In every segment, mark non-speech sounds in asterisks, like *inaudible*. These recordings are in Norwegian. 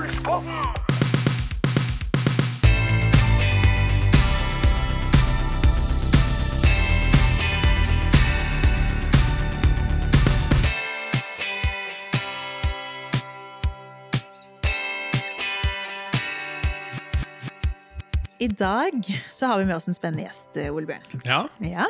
Impulspodden! I dag så har vi med oss en spennende gjest, eh, Ole Bjørn. Ja. Ja.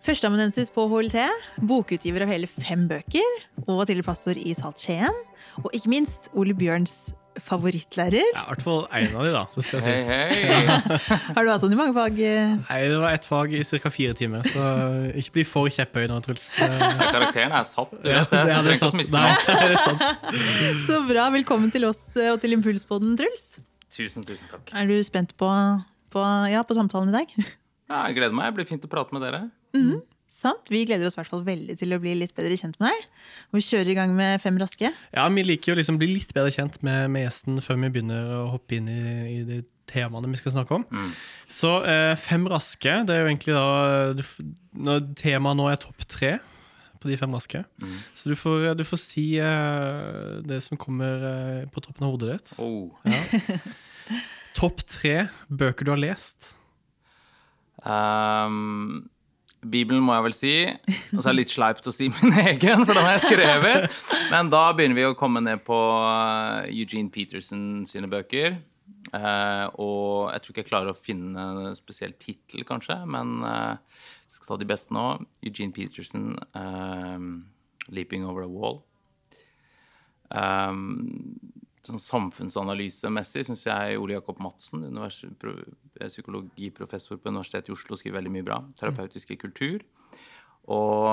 Førsteamanuensis på HLT, bokutgiver av hele fem bøker og tidligere pastor i Salt Skien. Og ikke minst Ole Bjørns favorittlærer. ja, I hvert fall én av de, da. Det skal hey, sies. hei. *laughs* Har du hatt sånn i mange fag? eh? Nei, Det var ett fag i ca. fire timer, så ikke bli for kjepphøy nå, Truls. *laughs* Karakteren er satt, du vet det. det er ikke satt- Nei, *laughs* det er sant. Så bra. Velkommen til oss eh, og til Impulspodden, Truls. Tusen, tusen takk. Er du spent på, på, ja, på samtalen i dag? Ja, jeg gleder meg. Det blir fint å prate med dere. Sant? Vi gleder oss i hvert fall veldig til å bli litt bedre kjent med deg. Og vi kjører i gang med fem raske. Ja, Vi liker jo liksom å bli litt bedre kjent med, med gjesten før vi begynner å hoppe inn i, i de temaene vi skal snakke om. Så eh, fem raske, det er jo egentlig da Temaet nå er topp tre på de fem raske. Så du får, du får si eh, det som kommer eh, på toppen av hodet ditt. Oh. Topp tre bøker du har lest. *laughs* Um, Bibelen må jeg vel si. Og så er det litt sleipt å si min *laughs* egen, for den har jeg skrevet. Men da begynner vi å komme ned på uh, Eugene Peterson sine bøker. Eh, og jeg tror ikke jeg klarer å finne en spesiell tittel, kanskje, men uh, jeg skal ta de beste nå. Eugene Peterson, um, 'Leaping Over a Wall'. Um, sånn samfunnsanalysemessig syns jeg Ole Jakob Madsen, psykologiprofessor på Universitetet i Oslo, skriver veldig mye bra. Terapeutiske kultur. Og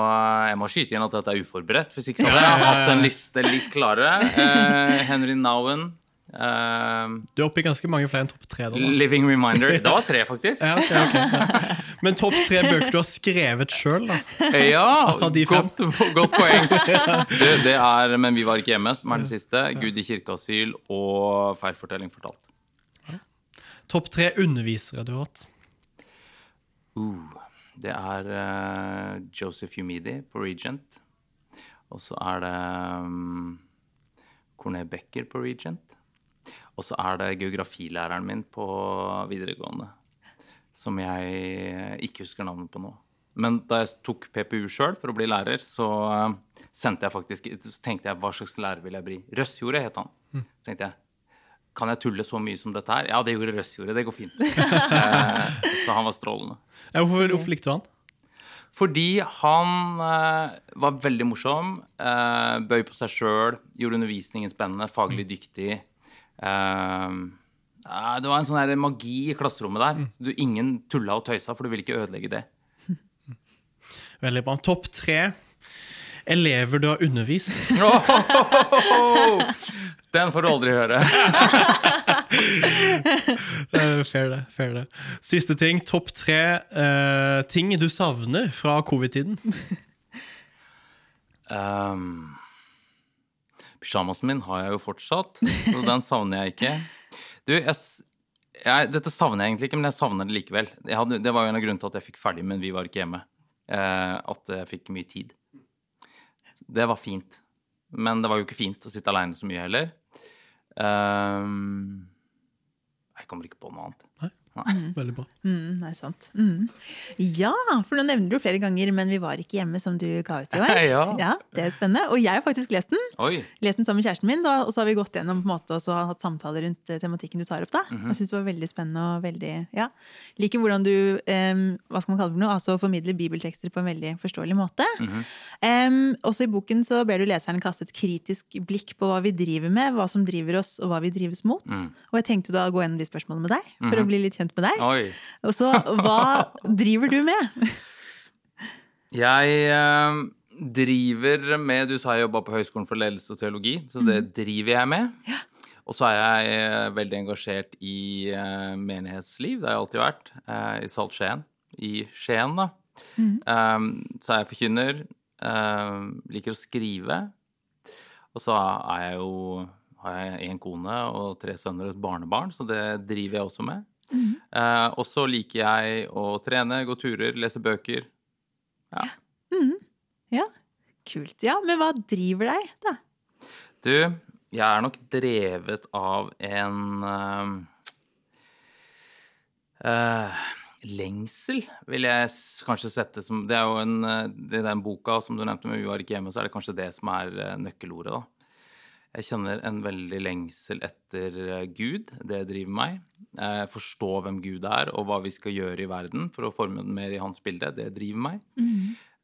jeg må skyte inn at dette er uforberedt, hvis ikke så hadde jeg hatt en liste litt klarere. Eh, Henry Nowen. Eh, Du er oppe i ganske mange flere enn topp tre. Da. Living Reminder. *laughs* Det var tre, faktisk. Ja, okay, okay, ja. Men topp tre bøker du har skrevet sjøl, da? Ja, *laughs* godt, godt poeng. Det, det er Men vi var ikke hjemme, som er den siste. Gud i kirkeasyl og Feilfortelling fortalt. Topp tre undervisere du har hatt. Uh, det er uh, Joseph Humidi på Regent. Og så er det um, Corné Becker på Regent. Og så er det geografilæreren min på videregående. Som jeg ikke husker navnet på nå. Men da jeg tok PPU sjøl for å bli lærer, så eh, jeg faktisk Så tenkte jeg hva slags lærer vil jeg bli? Røssjordet het han. Så tenkte jeg kan jeg tulle så mye som dette her? Ja, det gjorde Røssjordet. Det går fint. *laughs* eh, så han var strålende. Ja, hvorfor, hvorfor likte du han? Fordi han eh, var veldig morsom, eh, bøy på seg sjøl, gjorde undervisningen spennende, faglig dyktig. Eh, det var en sånn magi i klasserommet der. Du, ingen tulla og tøysa, for du ville ikke ødelegge det. *laughs* Veldig bra. Topp tre elever du har undervist. *laughs* Den får du aldri høre. *laughs* Fair det. fair det. Siste ting. Topp tre uh, ting du savner fra covid-tiden. Um, Pysjamasen min har jeg jo fortsatt, så den savner jeg ikke. Du, jeg, jeg, dette savner jeg egentlig ikke, men jeg savner det likevel. Hadde, det var jo en av grunnene til at jeg fikk ferdig, men vi var ikke hjemme. Eh, at jeg fikk mye tid. Det var fint. Men det var jo ikke fint å sitte aleine så mye heller. Um, jeg kommer ikke på noe annet. Veldig bra. Mm, nei, sant. Mm. Ja, for nå nevner du flere ganger 'Men vi var ikke hjemme', som du ga ut i *laughs* år. Ja. Det er spennende. Og jeg har faktisk lest den. Oi. Lest den sammen med kjæresten min, da, og så har vi gått gjennom på en måte, og så hatt samtaler rundt eh, tematikken du tar opp. da. Jeg syns det var veldig spennende og veldig ja. Liker hvordan du um, hva skal man kalle det for noe, altså formidler bibeltekster på en veldig forståelig måte. Em, også i boken så ber du leseren kaste et kritisk blikk på hva vi driver med, hva som driver oss, og hva vi drives mot. Og jeg tenkte da å gå gjennom de spørsmålene med deg, for å bli litt kjent med deg. Oi. Og så, hva driver du med? *laughs* Jeg eh, driver med Du sa jeg jobba på Høgskolen for ledelse og teologi, så det driver jeg med. Og så er jeg eh, veldig engasjert i eh, menighetsliv. Det har jeg alltid vært. eh, I Salt Skien. I Skien, da. Um, så er jeg forkynner. Liker å skrive. Og så er jeg jo har jeg en kone og tre sønner og et barnebarn, så det driver jeg også med. Eh, og så liker jeg å trene, gå turer, lese bøker. Ja. Ja, kult. Ja, men hva driver deg, da? Du, jeg er nok drevet av en uh, uh, lengsel, vil jeg kanskje sette som Det er jo en, den boka som du nevnte med Vi var ikke hjemme, så er det kanskje det som er nøkkelordet, da. Jeg kjenner en veldig lengsel etter eh, Gud. Det driver meg. Eh, forstå hvem Gud er, og hva vi skal gjøre i verden for å forme den mer i hans bilde. Det driver meg.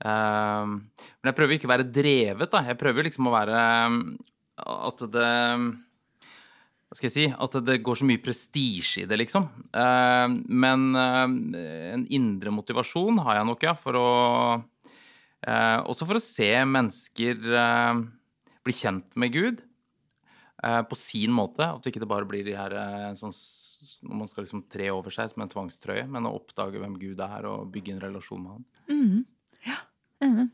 Eh, men jeg prøver ikke å være drevet, da. Jeg prøver liksom å være At det hva skal jeg si, at det går så mye prestisje i det, liksom. Men en indre motivasjon har jeg nok, ja, for å eh, Også for å se mennesker bli kjent med Gud på sin måte. At ikke det bare blir de her eh, sånn når man skal liksom tre over seg som en tvangstrøye, men å oppdage hvem Gud er, og bygge en relasjon med han. Mhm.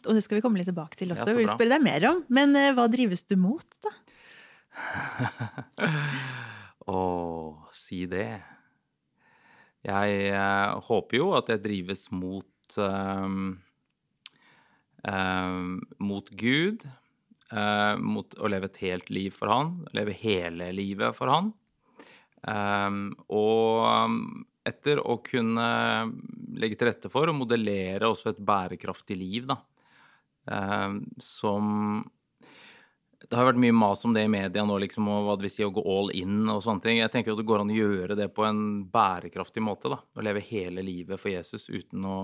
Og det skal vi komme litt tilbake til også. Ja, så vil spørre deg mer om. Men eh, hva drives du mot, da? *laughs* Å, si det. Jeg uh, håper jo at jeg drives mot um, um, Mot Gud. Eh, mot å leve et helt liv for Han. Leve hele livet for Han. Eh, og um, etter å kunne legge til rette for og modellere også et bærekraftig liv, da. Eh, som det har vært mye mas om det i media nå, liksom, og hva det vil si å gå all in og sånne ting. Jeg tenker jo det går an å gjøre det på en bærekraftig måte, da. Å leve hele livet for Jesus uten å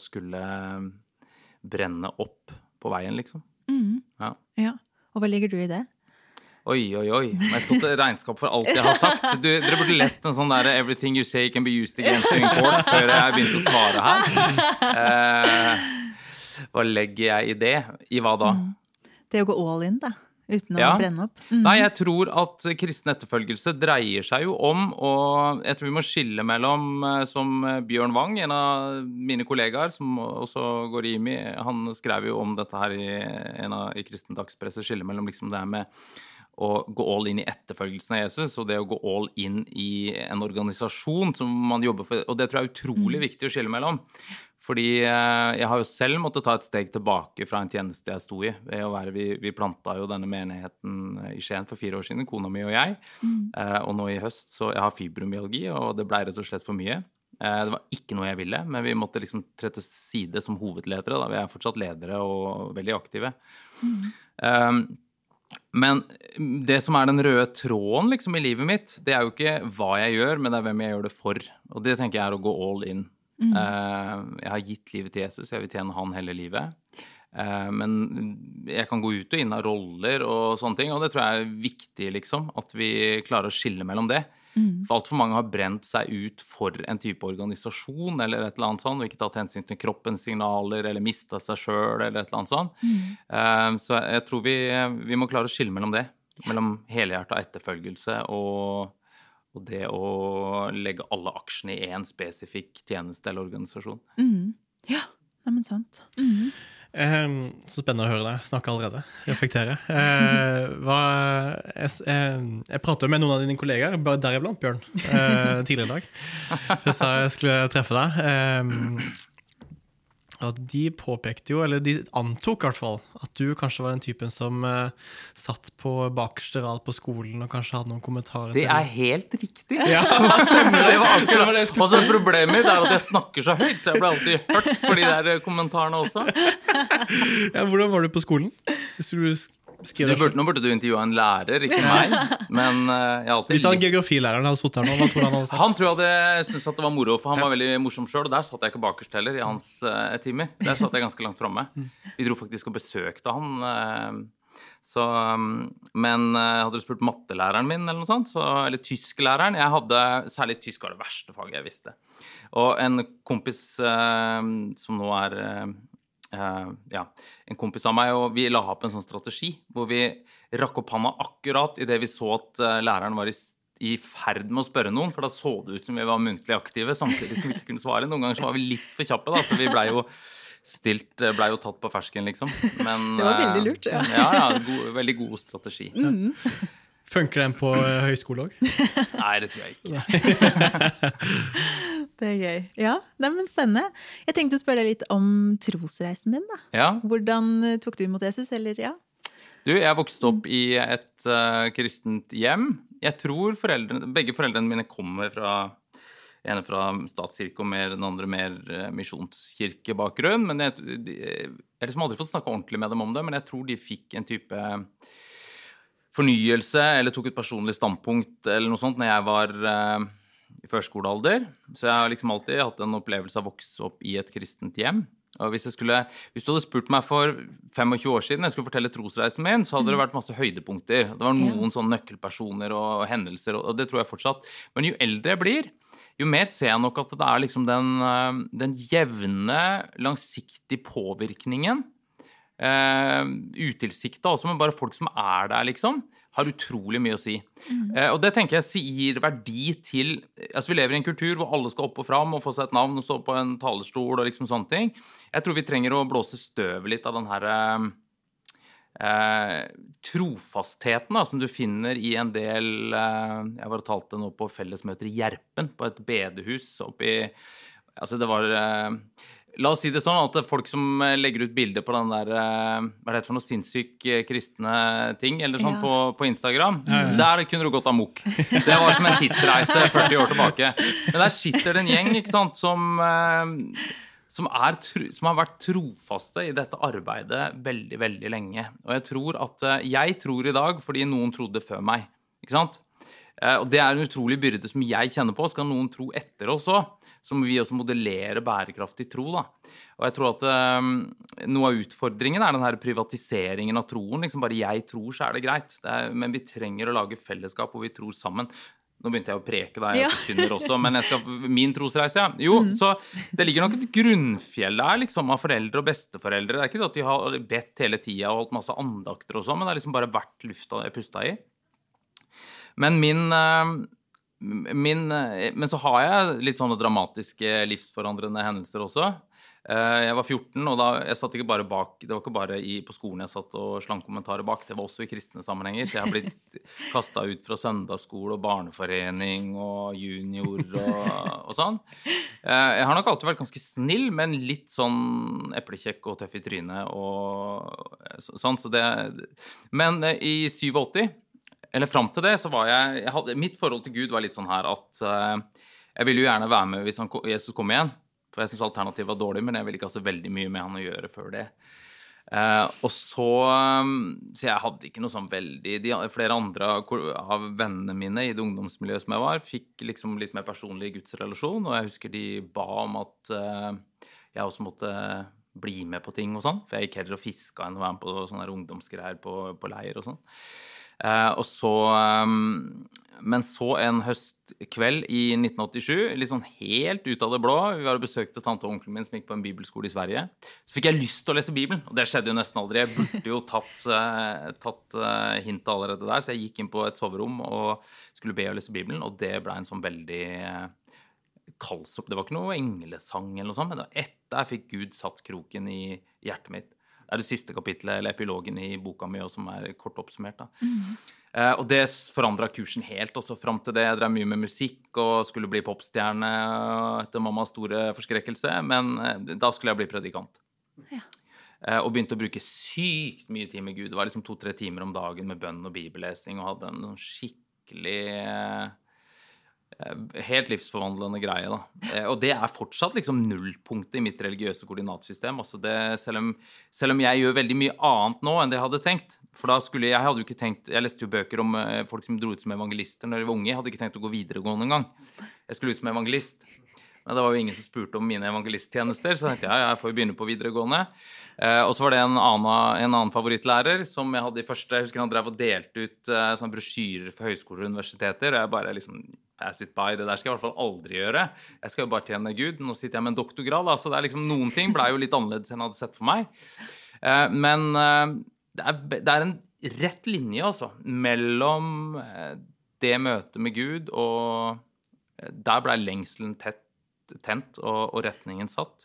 skulle brenne opp på veien, liksom. Mhm. Ja. Ja. Og hva ligger du i det? Oi, oi, oi. Må jeg stå til regnskap for alt jeg har sagt? *laughs* Du, dere burde lest en sånn der 'Everything you say can be used against you in court' før jeg begynte å svare her. Eh, hva legger jeg i det? I hva da? Det å gå all in, da. Uten å Ja. brenne opp. Mm. Nei, jeg tror at kristen etterfølgelse dreier seg jo om og Jeg tror vi må skille mellom, eh, som Bjørn Wang, en av mine kollegaer, som også går i IMI, han skrev jo om dette her i en av i kristen dagspresse, skille mellom liksom det her med å gå all in i etterfølgelsen av Jesus, og det å gå all in i en organisasjon som man jobber for. Og det tror jeg er utrolig viktig å skille mellom. Fordi eh, jeg har jo selv måttet ta et steg tilbake fra en tjeneste jeg sto i. ved å være, Vi, vi planta jo denne menigheten i Skien for fire år siden, kona mi og jeg. Mm. og nå i høst så Jeg har fibromyalgi, og det blei rett og slett for mye. Eh, det var ikke noe jeg ville, men vi måtte liksom tre til side som hovedledere. da, Vi er fortsatt ledere og veldig aktive. Um, men det som er den røde tråden liksom, i livet mitt, det er jo ikke hva jeg gjør, men det er hvem jeg gjør det for. Og det tenker jeg er å gå all in. Eh, jeg har gitt livet til Jesus, jeg vil tjene han hele livet. Uh, men jeg kan gå ut og inn av roller og sånne ting, og det tror jeg er viktig, liksom. At vi klarer å skille mellom det. For altfor mange har brent seg ut for en type organisasjon eller et eller annet sånt, og ikke tatt hensyn til kroppens signaler eller mista seg sjøl eller et eller annet sånt. Eh, Så jeg tror vi, vi må klare å skille mellom det. Mellom helhjerta etterfølgelse og, og det å legge alle aksjene i én spesifikk tjeneste eller organisasjon. Mm. Ja, neimen sant. Mhm. Eh, så spennende å høre deg snakke allerede. Reflektere. *laughs* Eh, hva, jeg, jeg, jeg pratet med noen av dine kollegaer, deriblant Bjørn, eh, tidligere i dag. *laughs* For jeg sa jeg skulle treffe deg. Eh, at de påpekte jo, eller de antok i hvert fall, at du kanskje var den typen som uh, satt på bakerste rad på skolen og kanskje hadde noen kommentarer Det til er helt riktig! Ja. stemmer *laughs* det. var Det var akkurat det jeg Og så problemet mitt er at jeg snakker så høyt, så jeg ble alltid hørt for de der kommentarene også. *laughs* ja, Hvordan var du på skolen? Hvis du Du burde, nå burde du intervjua en lærer, ikke *laughs* meg. Men eh, jeg har alltid Hvis han geografilæreren hadde sittet her nå, hva tror han hadde sagt? Han tror jeg hadde syntes at det var moro, for han var veldig morsom sjøl. Og der satt jeg ikke bakerst heller, i hans uh, timer. Der satt jeg ganske langt framme. Vi dro faktisk og besøkte han. Uh, så, um, men uh, hadde du spurt mattelæreren min, eller noe sånt, så, eller tysklæreren Jeg hadde, Særlig tysk var det verste faget jeg visste. Og en kompis eh, som nå er eh, eh, ja, en kompis av meg, og vi la opp en sånn strategi hvor vi rakk opp handa akkurat idet vi så at uh, læreren var i, i ferd med å spørre noen, for da så det ut som vi var muntlig aktive, samtidig som vi ikke kunne svare. Noen ganger så var vi litt for kjappe, da, så vi blei jo stilt, eh, blei jo tatt på fersken, liksom. Men, Det var veldig lurt, ja. ja, ja god, veldig god strategi. *laughs* Funker den på høyskole òg? Nei, det tror jeg ikke. *laughs* Det er gøy. Ja, det men Spennende. Jeg tenkte å spørre deg litt om trosreisen din. da. Ja. Hvordan eh, tok du imot Jesus? Eller ja, Du, jeg vokste opp i et uh, kristent hjem. Jeg tror foreldrene, begge foreldrene mine kommer fra ene fra statskirke og mer, den andre mer uh, misjonskirkebakgrunn. Men jeg, de, jeg har liksom aldri fått snakke ordentlig med dem om det, men jeg tror de fikk en type fornyelse eller tok et personlig standpunkt eller noe sånt når jeg var uh, i førskolealder. Så jeg har liksom alltid hatt en opplevelse av å vokse opp i et kristent hjem. Og hvis, skulle, hvis, du hadde spurt meg for 25 år siden jeg skulle fortelle trosreisen min, så hadde det mm. vært masse høydepunkter. Det var noen sånne nøkkelpersoner og hendelser, og det tror jeg fortsatt. Men jo eldre jeg blir, jo mer ser jeg nok at det er liksom den, eh, den jevne, langsiktige påvirkningen Uh, Utilsikta også, men bare folk som er der, liksom, har utrolig mye å si. Mm. Eh, og det tenker jeg gir verdi til Altså, vi lever i en kultur hvor alle skal opp og fram og få seg et navn og stå på en talerstol og liksom sånne ting. Jeg tror vi trenger å blåse støvet litt av den herre eh, trofastheten da, som du finner i en del Jeg var og talte nå på fellesmøter i Gjerpen, på et bedehus oppi Altså, det var La oss si det sånn at folk som eh, legger ut bilder på den der eh, Hva er det for noe sinnssyk eh, kristne ting eller sånn ja. på, på, Instagram, ja, ja. der kunne du gått amok. Det var som en tidsreise 40 år tilbake. Men der sitter det en gjeng ikke sant, som, som, er, som har vært trofaste i dette arbeidet veldig, veldig lenge. Og jeg tror at Jeg tror i dag fordi noen trodde før meg. Ikke sant? Og det er en utrolig byrde som jeg kjenner på. Skal noen tro etter oss òg? Så må vi også modellere bærekraftig tro. Da. Og jeg tror at um, Noe av utfordringen er den her privatiseringen av troen. liksom Bare jeg tror, så er det greit. Det er, men vi trenger å lage fellesskap hvor vi tror sammen. Nå begynte jeg å preke deg, jeg forkynner også, men skal, min trosreise, ja. Jo, mm. så det ligger nok et grunnfjell der liksom, av foreldre og besteforeldre. Det er ikke det at de har bedt hele tida og holdt masse andakter og sånn, men det har liksom bare vært lufta jeg pusta i. Men min, uh, Min, eh, men så har jeg litt sånne dramatiske, livsforandrende hendelser også. Eh, jeg var 14, og da, jeg satt ikke bare bak, det var ikke bare i, på skolen jeg satt og slang kommentarer bak, det var også i kristne sammenhenger. Så jeg har blitt *laughs* kasta ut fra søndagsskole og barneforening og junior og, og, sånn. Eh, jeg har nok alltid vært ganske snill, men litt sånn eplekjekk og tøff i trynet og sånn. Så det, men i 87 eller fram til det så var jeg, jeg hadde, Mitt forhold til Gud var litt sånn her at uh, jeg ville jo gjerne være med hvis han, Jesus kom igjen. For jeg syns alternativet var dårlig, men jeg ville ikke ha så veldig mye med han å gjøre før det. Uh, og så Så jeg hadde ikke noe sånn veldig de, Flere andre av vennene mine i det ungdomsmiljøet som jeg var, fikk liksom litt mer personlig gudsrelasjon, og jeg husker de ba om at uh, jeg også måtte bli med på ting og sånn. For jeg gikk heller og fiska enn å være med på sånne ungdomsgreier på, på leir og sånn. Eh, og så um, Men så en høstkveld i 1987, litt sånn helt ut av det blå Vi var og besøkte tante og onkelen min som gikk på en bibelskole i Sverige. Så fikk jeg lyst til å lese Bibelen, og det skjedde jo nesten aldri. Jeg burde jo tatt, uh, tatt uh, hintet allerede der, så jeg gikk inn på et soverom og skulle be å lese Bibelen, og det ble en sånn veldig kaldsopp. Det var ikke noe englesang eller noe sånt, men etter jeg fikk Gud satt kroken i hjertet mitt. Det er det siste kapitlet, eller epilogen i boka mi, som er kort oppsummert. da. Mm. Eh, og det forandra kursen helt. også Fram til det jeg drev mye med musikk og skulle bli popstjerne etter mammas store forskrekkelse. Men eh, da skulle jeg bli predikant. Ja. Eh, og begynte å bruke sykt mye tid med Gud. Det var liksom to-tre timer om dagen med bønn og bibellesing. Og hadde en sånn skikkelig Eh, helt livsforvandlende greie. da. Eh, og det er fortsatt liksom nullpunktet i mitt religiøse koordinatsystem. Altså det, selv, om, selv, om, jeg gjør veldig mye annet nå enn det jeg hadde tenkt. For da skulle jeg hadde jo ikke tenkt, jeg leste jo bøker om eh, folk som dro ut som evangelister når de var unge. Jeg hadde ikke tenkt å gå videregående engang. Jeg skulle ut som evangelist. Men det var jo ingen som spurte om mine evangelisttjenester, så jeg tenkte ja, jeg får jo begynne på videregående. Eh, og så var det en annen, en annen, favorittlærer som jeg hadde i første Jeg husker han drev og delte ut eh, sånne brosjyrer for høyskoler og universiteter. Og jeg bare liksom pass it by. Det der skal jeg i hvert fall aldri gjøre. Jeg skal jo bare tjene Gud. Nå sitter jeg med en doktorgrad, da, så det er liksom noen ting blei jo litt annerledes enn jeg hadde sett for meg. Eh, men eh, det er, det er, en rett linje, altså, mellom eh, det møtet med Gud og Der blei lengselen tett tent og, og retningen satt.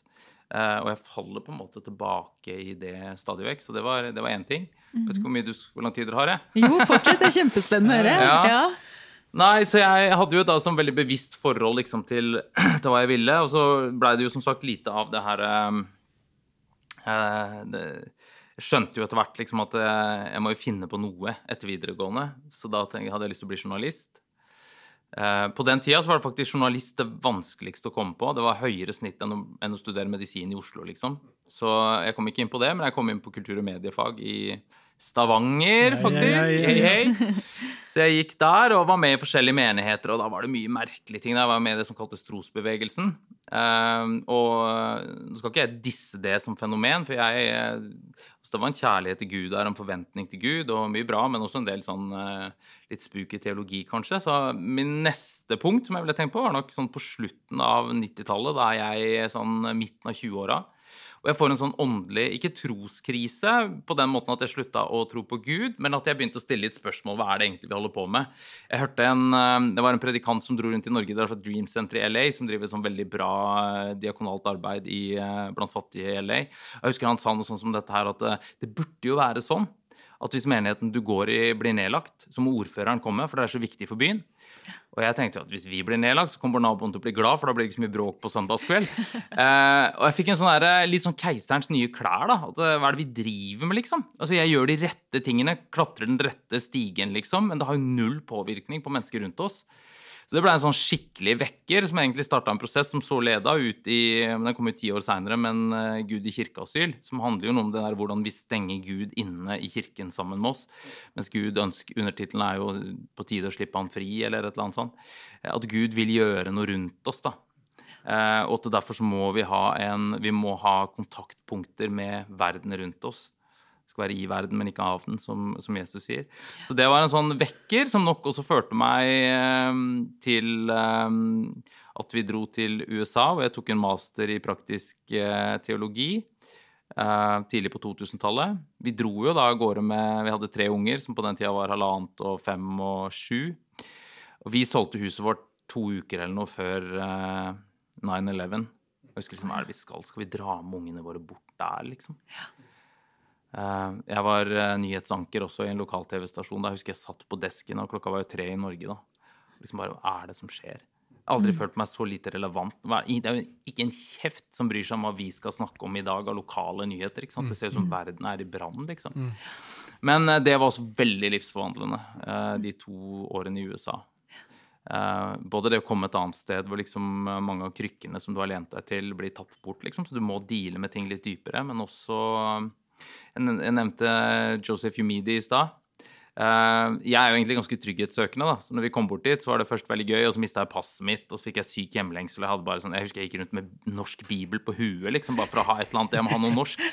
Og jeg faller på en måte tilbake i det stadig vekk. Så det var én ting. Mm. Vet ikke hvor, mye du, hvor lang tid dere har, jeg. Jo, fortsett. Det er kjempespennende å høre. ja. ja. Nei, så jeg hadde jo da sånn veldig bevisst forhold liksom, til, *clears throat* til, hva jeg ville. Og så blei det jo som sagt lite av det her eh, det, Jeg skjønte jo etter hvert liksom at jeg, jeg må jo finne på noe etter videregående. Så da hadde jeg lyst til å bli journalist. Eh, på den tida så var det faktisk journalist det vanskeligste å komme på. Det var høyere snitt enn å, enn å studere medisin i Oslo, liksom. Så jeg kom ikke inn på det, men jeg kom inn på kultur- og mediefag i Stavanger, faktisk. Hei, hei. Så jeg gikk der og var med i forskjellige menigheter, og da var det mye merkelige ting. Jeg var med i det som kaltes trosbevegelsen. Uh, og nå skal ikke jeg disse det som fenomen, for jeg altså Det var en kjærlighet til Gud der, en forventning til Gud, og mye bra, men også en del sånn uh, litt spooky teologi, kanskje. Så min neste punkt som jeg ville tenkt på, var nok sånn på slutten av 90-tallet, da jeg sånn midten av 20-åra. Og jeg får en sånn åndelig, ikke troskrise på den måten at jeg slutta å tro på Gud, men at jeg begynte å stille litt spørsmål hva er det egentlig vi holder på med. Jeg hørte en, eh, Det var en predikant som dro rundt i Norge, det er fra Dream Center i LA, som driver et sånn veldig bra eh, diakonalt arbeid i, eh, blant fattige i LA. Jeg husker han sa noe sånt som dette her, at det burde jo være sånn at hvis menigheten du går i, blir nedlagt, så må ordføreren komme, for det er så viktig for byen. Og jeg tenkte at hvis vi blir nedlagt, så kommer naboen til å bli glad, for da blir det ikke så mye bråk på søndagskveld. *laughs* Eh, og jeg fikk en sånn der, litt sånn keiserens nye klær, da. At, eh, hva er det vi driver med, liksom? Altså, jeg gjør de rette tingene, klatrer den rette stigen, liksom, men det har jo null påvirkning på mennesker rundt oss. Så det ble en sånn skikkelig vekker som egentlig starta en prosess som så leda ut i Den kom jo ti år seinere, men uh, Gud i kirkeasyl, som handler jo om det der hvordan vi stenger Gud inne i kirken sammen med oss. Mens Gud ønsker Undertittelen er jo 'På tide å slippe han fri', eller et eller annet sånt. At Gud vil gjøre noe rundt oss, da. Uh, og at derfor så må vi ha en Vi må ha kontaktpunkter med verden rundt oss skal være i verden, men ikke av den, som, som, Jesus sier. Så det var en sånn vekker som nok også førte meg eh, til eh, at vi dro til USA, hvor jeg tok en master i praktisk eh, teologi. tidlig på 2000-tallet. Vi dro jo da av gårde med Vi hadde tre unger, som på den tida var halvannet og fem og sju. Og vi solgte huset vårt to uker eller noe før 9-11. Jeg husker liksom, er det vi skal? Skal vi dra med ungene våre bort der, liksom? Ja. Eh, jeg var eh, nyhetsanker også i en lokal-TV-stasjon. Da husker jeg satt på desken, og klokka var jo tre i Norge da. Liksom bare, Hva er det som skjer? Jeg har aldri mm. følt meg så lite relevant. Det er jo ikke en kjeft som bryr seg om hva vi skal snakke om i dag av lokale nyheter. ikke sant? Det ser ut som mm. verden er i brann, liksom. Mm. Men eh, det var også veldig livsforvandlende, de to årene i USA. både det å komme et annet sted hvor liksom mange av krykkene som du har lent deg til, blir tatt bort, liksom, så du må deale med ting litt dypere, men også jeg nevnte Joseph Humidi i stad. Uh, jeg er jo egentlig ganske trygghetssøkende, da. Så når vi kom bort dit, så var det først veldig gøy, og så mista jeg passet mitt, og så fikk jeg syk hjemlengsel. Jeg hadde bare sånn, jeg husker jeg gikk rundt med norsk bibel på huet, liksom, bare for å ha et eller annet. Jeg må ha noe norsk.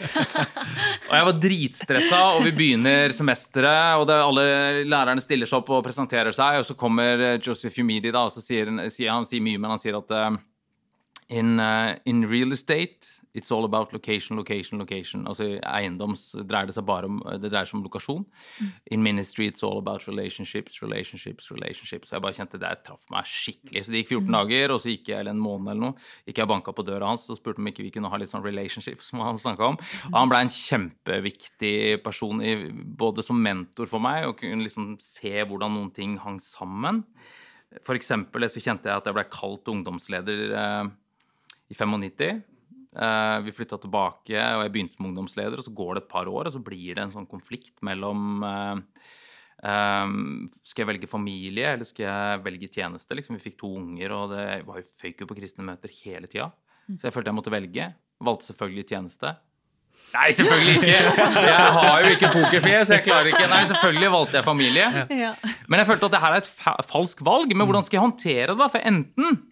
og jeg var dritstressa, og vi begynner semesteret, og det, alle lærerne stiller seg opp og presenterer seg, og så kommer Joseph Humidi, da, og så sier han, sier, mye, men han sier at in, uh, in real estate It's all about location, location, location. Altså eiendoms dreier det seg bare om Det dreier seg om lokasjon. Mm. In ministry it's all about relationships, relationships, relationships. Så jeg bare kjente det traff meg skikkelig. Så det gikk 14 mm. dager, og så gikk jeg eller en måned eller noe. Gikk jeg og banka på døra hans og spurte om ikke vi kunne ha litt sånn relationships, som han snakka om. Og han ble en kjempeviktig person, i, både som mentor for meg, og kunne liksom se hvordan noen ting hang sammen. For eksempel så kjente jeg at jeg ble kalt ungdomsleder eh, i 95. Uh, vi flytta tilbake, og jeg begynte som ungdomsleder. og Så går det et par år, og så blir det en sånn konflikt mellom um, Skal jeg velge familie, eller skal jeg velge tjeneste? Liksom, vi fikk to unger, og det var jo føyk på kristne møter hele tida. Så jeg følte jeg måtte velge. Valgte selvfølgelig tjeneste. Nei, selvfølgelig ikke! Jeg har jo ikke pokerfjes. jeg klarer ikke. Nei, selvfølgelig valgte jeg familie. Men jeg følte at det her er et falsk valg. Men hvordan skal jeg håndtere det? For enten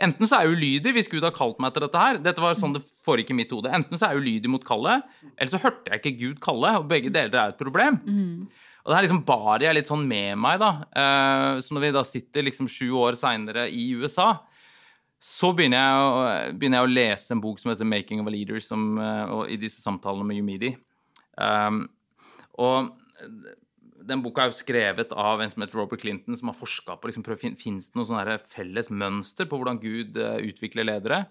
Enten så er jeg ulydig hvis Gud har kalt meg til dette her. Dette var sånn det foregikk i mitt hode. Enten så er jeg ulydig mot kallet, eller så hørte jeg ikke Gud kalle. Og begge deler er et problem. Mm. Og det her liksom bar jeg litt sånn med meg, da. Uh, så når vi da sitter liksom sju år seinere i USA, så begynner jeg, å, begynner jeg, å, lese en bok som heter 'Making of a Leader', som, uh, i disse samtalene med Humidi. Um, og den boka er jo skrevet av en som heter Robert Clinton, som har forska på liksom, Fins det noe sånn felles mønster på hvordan Gud uh, utvikler ledere?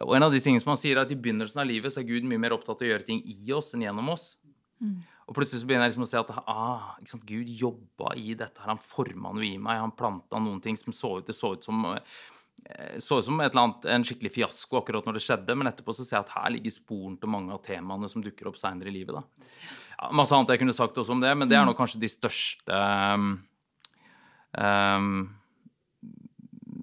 Og en av de tingene som han sier er at I begynnelsen av livet så er Gud mye mer opptatt av å gjøre ting i oss enn gjennom oss. Mm. Og plutselig så begynner jeg liksom å se at ah, Gud jobba i dette. her, Han forma noe i meg. Han planta noen ting som så ut, det så ut som eh, så ut som et eller annet, en skikkelig fiasko akkurat når det skjedde, men etterpå så ser jeg at her ligger sporen til mange av temaene som dukker opp seinere i livet. da. Masse annet jeg kunne sagt også om det, men det er nok kanskje de største um, um,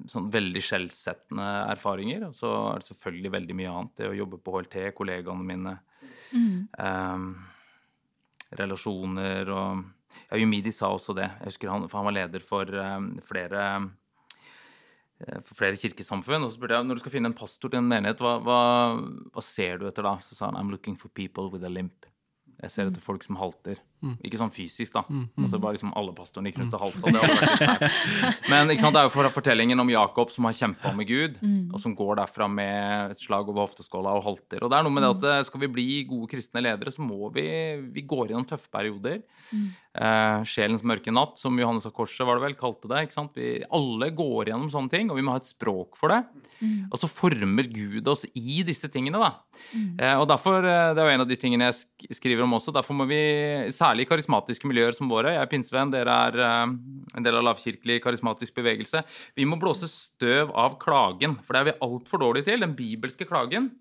sånn veldig skjellsettende erfaringer. Og så er det selvfølgelig veldig mye annet. Det å jobbe på HLT, kollegaene mine, um, relasjoner og Ja, Jumidi sa også det. Jeg husker han, for han var leder for um, flere eh, for flere kirkesamfunn. Og så spurte jeg når du skal finne en pastor til en menighet, hva, hva, hva ser du etter da? Så sa han I'm looking for people with a limp. Jeg ser etter folk som halter. Ikke sånn fysisk, da. Altså bare liksom Alle pastorene gikk rundt og halta. Fælt. Men ikke sant, det er jo for fortellingen om Jakob som har kjempa med Gud, og som går derfra med et slag over hofteskåla og halter. Og det er noe med det at eh, skal vi bli gode kristne ledere, så må vi Vi går gjennom tøffe perioder. Eh, sjelens mørke natt, som Johannes av Korset var det vel, kalte det. ikke sant? Vi, alle går gjennom sånne ting, og vi må ha et språk for det. Og så former Gud oss i disse tingene, da. Eh, og derfor, eh, Det er jo en av de tingene jeg skriver om også. Derfor må vi, særlig i karismatiske miljøer som våre Jeg er pinsevenn, dere er eh, en del av lavkirkelig karismatisk bevegelse. Vi må blåse støv av klagen, for det er vi altfor dårlige til. Den bibelske klagen.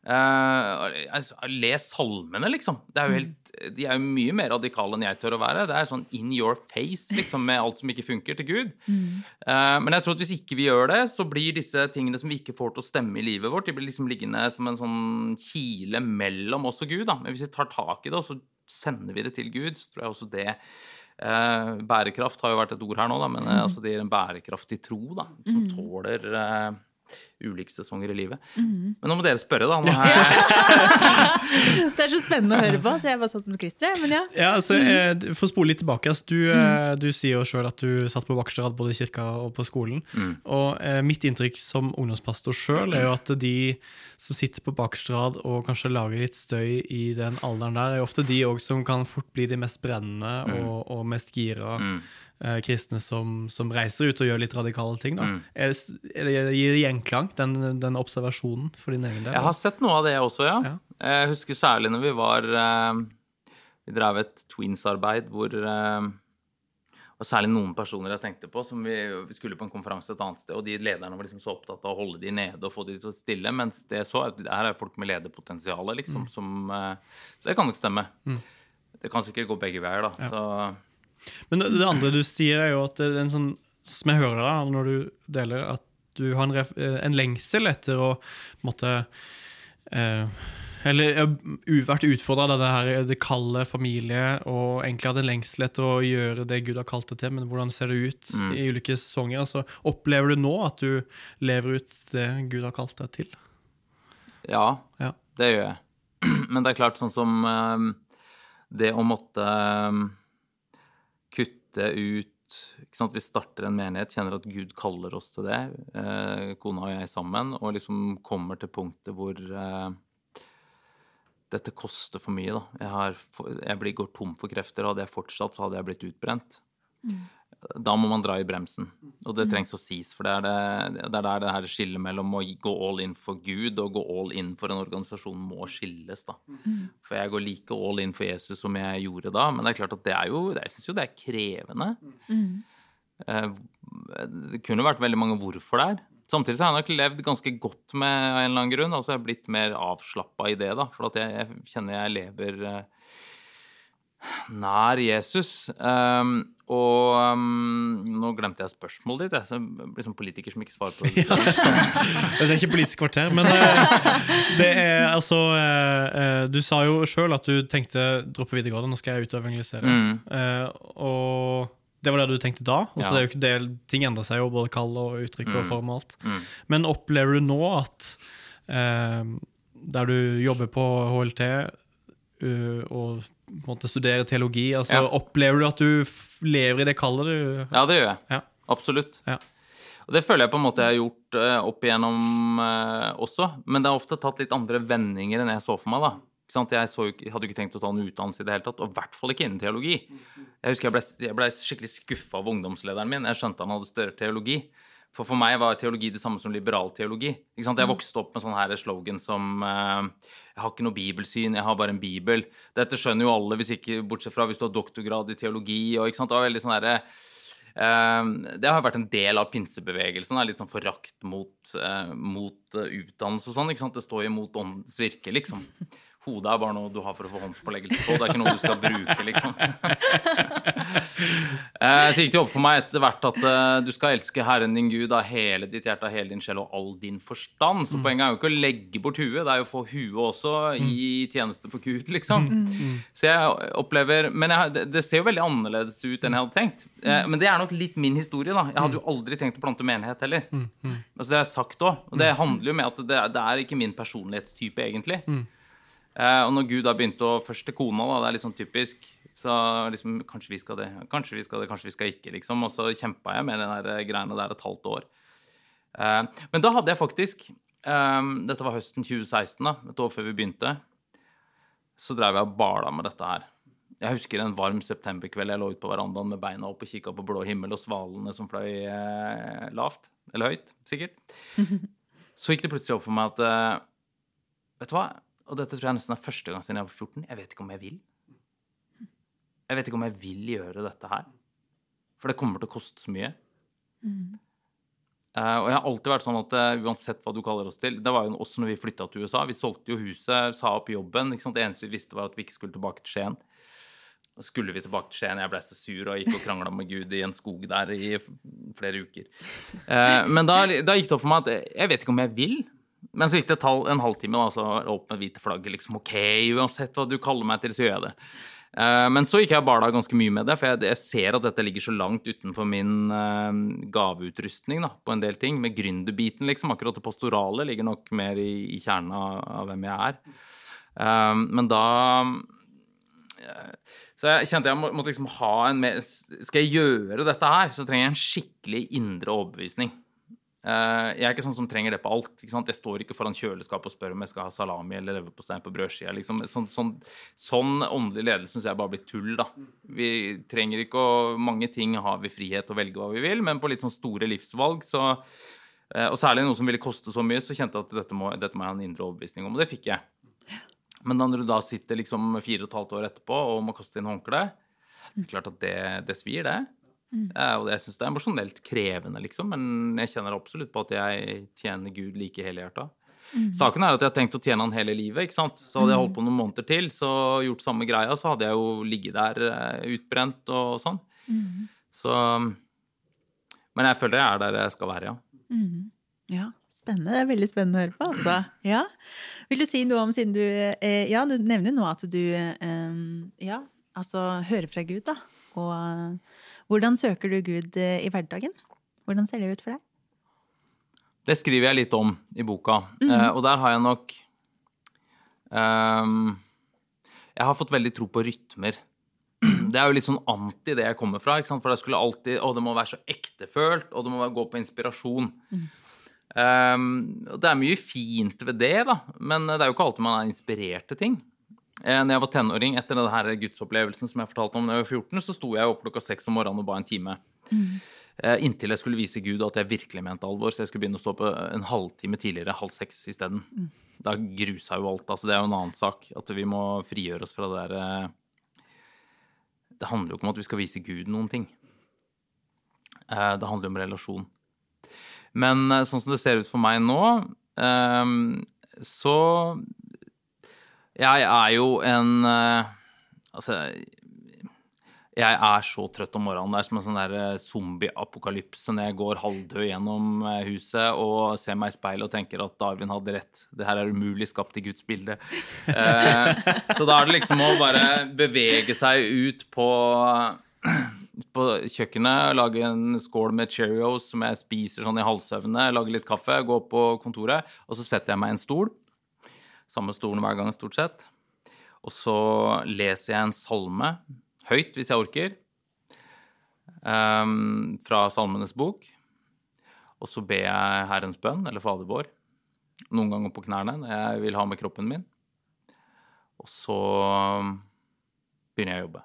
Altså, les salmene, liksom. Det er jo helt, de er jo mye mer radikale enn jeg tør å være. Det er sånn in your face liksom, med alt som ikke funker, til Gud. Eh, men jeg tror at hvis ikke vi gjør det, så blir disse tingene som vi ikke får til å stemme i livet vårt, de blir liksom liggende som en sånn kile mellom oss og Gud. Da. Men hvis vi tar tak i det, og så sender vi det til Gud, så tror jeg også det uh, Bærekraft har jo vært et ord her nå, da, men eh, altså, det gir en bærekraftig tro da, som tåler eh, ulike sesonger i livet. Men nå må dere spørre, da. Nå er *laughs* *laughs* Det er så spennende å høre på, så jeg bare satt som et klister. Men ja. Ja, altså, eh, For å spole litt tilbake, altså, du, mm. du sier jo sjøl at du satt på vaktstrad både i kirka og på skolen. Og eh, mitt inntrykk som ungdomspastor sjøl er jo at de som sitter på bakstrad og kanskje lager litt støy i den alderen der, er jo ofte de òg som kan fort bli de mest brennende og, og mest gira eh, kristne som, som reiser ut og gjør litt radikale ting. da. Er det, er det, gir det gjenklang, den, den observasjonen, for din egen del? jeg har sett noe av det også, ja. Ja. Jeg husker særlig når vi var eh, Vi drev et Twins-arbeid hvor eh, og særlig noen personer jeg tenkte på, som vi, vi skulle på en konferanse et annet sted, og de lederne var liksom så opptatt av å holde de nede og få de til å stille, mens det så at her er folk med lederpotensial, liksom, som eh, Så det kan nok stemme. Det kan sikkert gå begge veier, da. Så Men det, det andre du sier, er jo at det er en sånn Som jeg hører da, når du deler, at du har en, ref, en lengsel etter å på en måte eh, Eller eh, vært utfordra av det her det kalde familie, og egentlig hatt en lengsel etter å gjøre det Gud har kalt det til, men hvordan ser det ut i ulike sesonger? Altså, opplever du nå at du lever ut det Gud har kalt deg til? ja, Ja. det gjør jeg. *clears throat* Men det er klart, sånn som eh, det å måtte eh, ut ikke sant? Vi starter en menighet, kjenner at Gud kaller oss til det, eh, kona og jeg sammen, og liksom kommer til punktet hvor eh, dette koster for mye, da. Jeg, har, jeg går tom for krefter, hadde jeg fortsatt, så hadde jeg blitt utbrent. Da må man dra i bremsen, og det trengs å sies, for det er, det, det er der det her skillet mellom å gå all in for Gud og gå all in for en organisasjon må skilles, da. For jeg går like all in for Jesus som jeg gjorde da, men det er klart at det er jo, jeg syns jo det er krevende. Eh, Det kunne vært veldig mange hvorfor der. Samtidig så har jeg nok levd ganske godt med av en eller annen grunn. Altså jeg har blitt mer avslappa i det, da. For at jeg, jeg kjenner jeg lever eh, nær Jesus. Um, og um, nå glemte jeg spørsmålet ditt. Jeg jeg blir sånn politiker som ikke svarer på *laughs* det. Det er ikke Politisk kvarter, men eh, det er altså eh, eh, Du sa jo sjøl at du tenkte droppe videregående, nå skal jeg ut og evangelisere. Eh, og det var det du tenkte da. Og så Ja. det er jo ikke det, Ting endrer seg jo, både kall og uttrykk og form og alt. Mm. Men opplever du nå at der du jobber på HLT og måte studere teologi, altså Ja. opplever du at du lever i det kallet du Ja, det gjør jeg. Ja. Absolutt. Ja. Og det føler jeg på en måte jeg har gjort uh, opp igjennom uh, også. Men det har ofte tatt litt andre vendinger enn jeg så for meg. da. Jeg så, hadde jo ikke tenkt å ta en utdannelse i det hele tatt, og i hvert fall ikke innen teologi. Jeg husker jeg ble, jeg ble skikkelig skuffa av ungdomslederen min. Jeg skjønte han hadde større teologi. For for meg var teologi det samme som liberal teologi. Jeg vokste opp med sånn her slogan som eh, Jeg har ikke noe bibelsyn, jeg har bare en bibel. Dette skjønner jo alle, hvis ikke, bortsett fra hvis du har doktorgrad i teologi. og? Det var veldig sånn herre eh, det har vært en del av pinsebevegelsen. Er Litt sånn forakt mot, eh, mot utdannelse og sånn. Det står jo mot åndens virke, liksom. Hodet er bare noe du har for å få håndspåleggelse på. Det er ikke noe du skal bruke, liksom. *laughs* Eh, Så gikk det opp for meg etter hvert at eh, du skal elske Herren din Gud av hele ditt hjerte, av hele din sjel og all din forstand. Så poenget er jo ikke å legge bort huet, det er jo å få huet også i tjeneste for Gud, liksom. Så jeg opplever Men jeg, det- det ser jo veldig annerledes ut enn jeg hadde tenkt. Eh, Men det er nok litt min historie, da. Jeg hadde jo aldri tenkt å plante menighet heller. Altså Det har jeg sagt òg. Og det handler jo med at det, det er ikke min personlighetstype, egentlig. Eh, og når Gud da begynte å Først til kona, da, det er litt sånn typisk. Så liksom Kanskje vi skal det, kanskje vi skal det, kanskje vi skal ikke, liksom. Og så kjempa jeg med den der greiene der et halvt år. Eh, men da hadde jeg faktisk eh, Dette var høsten 2016, da, et år før vi begynte. Så drev jeg og bala med dette her. Jeg husker en varm septemberkveld jeg lå ute på verandaen med beina opp og kikka på blå himmel og svalene som fløy eh, lavt. Eller høyt, sikkert. *laughs* Så gikk det plutselig opp for meg at eh, Vet du hva? Og dette tror jeg nesten er første gang siden jeg var 14. Jeg vet ikke om jeg vil. Jeg vet ikke om jeg vil gjøre dette her. For det kommer til å koste så mye. Eh, og jeg har alltid vært sånn at uh, uansett hva du kaller oss til Det var jo også når vi flytta til USA. Vi solgte jo huset, sa opp jobben. Det eneste vi visste, var at vi ikke skulle tilbake til Skien. Og skulle vi tilbake til Skien, jeg ble så sur og gikk og krangla med Gud i en skog der i flere uker. Uh, men da, da gikk det opp for meg at jeg vet ikke om jeg vil. Men så gikk det en halvtime, da, så opp med hvite flagget. Liksom, OK, uansett hva du kaller meg til, så gjør jeg det. Eh, men så gikk jeg og bala ganske mye med det, for jeg, ser at dette ligger så langt utenfor min eh, gaveutrustning da, på en del ting. Med gründerbiten, liksom. Akkurat det pastorale ligger nok mer i, i kjernen av hvem jeg er. Eh, men da så jeg kjente jeg måtte liksom ha en mer Skal jeg gjøre dette her, så trenger jeg en skikkelig indre overbevisning. Eh, jeg er ikke sånn som trenger det på alt. Jeg står ikke foran kjøleskapet og spør om jeg skal ha salami eller leverpostei på brødsida. Liksom. Sånn, sånn, sånn åndelig ledelse syns jeg bare blir tull. da. Vi trenger ikke å Mange ting har vi frihet til å velge hva vi vil, men på litt sånn store livsvalg så eh, Og særlig noe som ville koste så mye, så kjente jeg at dette må, dette må jeg ha en indre overbevisning om. Og det fikk jeg. Men når du da sitter liksom fire og et halvt år etterpå og må kaste inn håndkle, det er klart at det, det svir, det. Eh, og jeg syns det er emosjonelt krevende, liksom, men jeg kjenner absolutt på at jeg tjener Gud like helhjerta. Saken er at jeg har tenkt å tjene han hele livet. ikke sant? Så hadde jeg holdt på noen måneder til, så gjort samme greia, så hadde jeg jo ligget der eh, utbrent og sånn. Så Men jeg føler jeg er der jeg skal være, ja. Ja, spennende. Det er veldig spennende å høre på, altså. Ja. Vil du si noe om, siden du eh, Ja, du nevner nå at du eh, ja, altså hører fra Gud, da. Og eh, hvordan søker du Gud eh, i hverdagen? Hvordan ser det ut for deg? Det skriver jeg litt om i boka, eh, og der har jeg nok um, Jeg har fått veldig tro på rytmer. Det er jo litt sånn anti det jeg kommer fra. ikke sant? For det skulle alltid Å, det må være så ektefølt, og det må gå på inspirasjon. Ehm, og det er mye fint ved det, da, men det er jo ikke alltid man er inspirert til ting. Eh, når jeg var tenåring, etter denne her gudsopplevelsen som jeg fortalte om da jeg var 14, så sto jeg opp klokka seks om morgenen og ba en time. Mm. inntil jeg skulle vise Gud at jeg virkelig mente alvor, så jeg skulle begynne å stå på en halvtime tidligere, halv seks isteden. Da grusa jo alt. altså Det er jo en annen sak. At vi må frigjøre oss fra det der eh, Det handler jo ikke om at vi skal vise Gud noen ting. Eh, Det handler jo om relasjon. Men eh, sånn som det ser ut for meg nå, eh, så Jeg er jo en eh, Altså jeg er så trøtt om morgenen. Det er som en sånn eh, zombie-apokalypse når jeg går halvdød gjennom eh, huset og ser meg i speilet og tenker at Darwin hadde rett. Det her er umulig skapt i Guds bilde. Eh, så da er det liksom å bare bevege seg ut på *clears throat* på kjøkkenet, lage en skål med Cheerios som jeg spiser sånn i halvsøvne, lage litt kaffe, gå på kontoret, og så setter jeg meg i en stol. Samme stolen hver gang, stort sett. Og så leser jeg en salme, høyt hvis jeg orker, um, fra Salmenes bok. Og så ber jeg Herrens bønn, eller Fader vår, noen ganger på knærne når jeg vil ha med kroppen min. Og så begynner jeg å jobbe.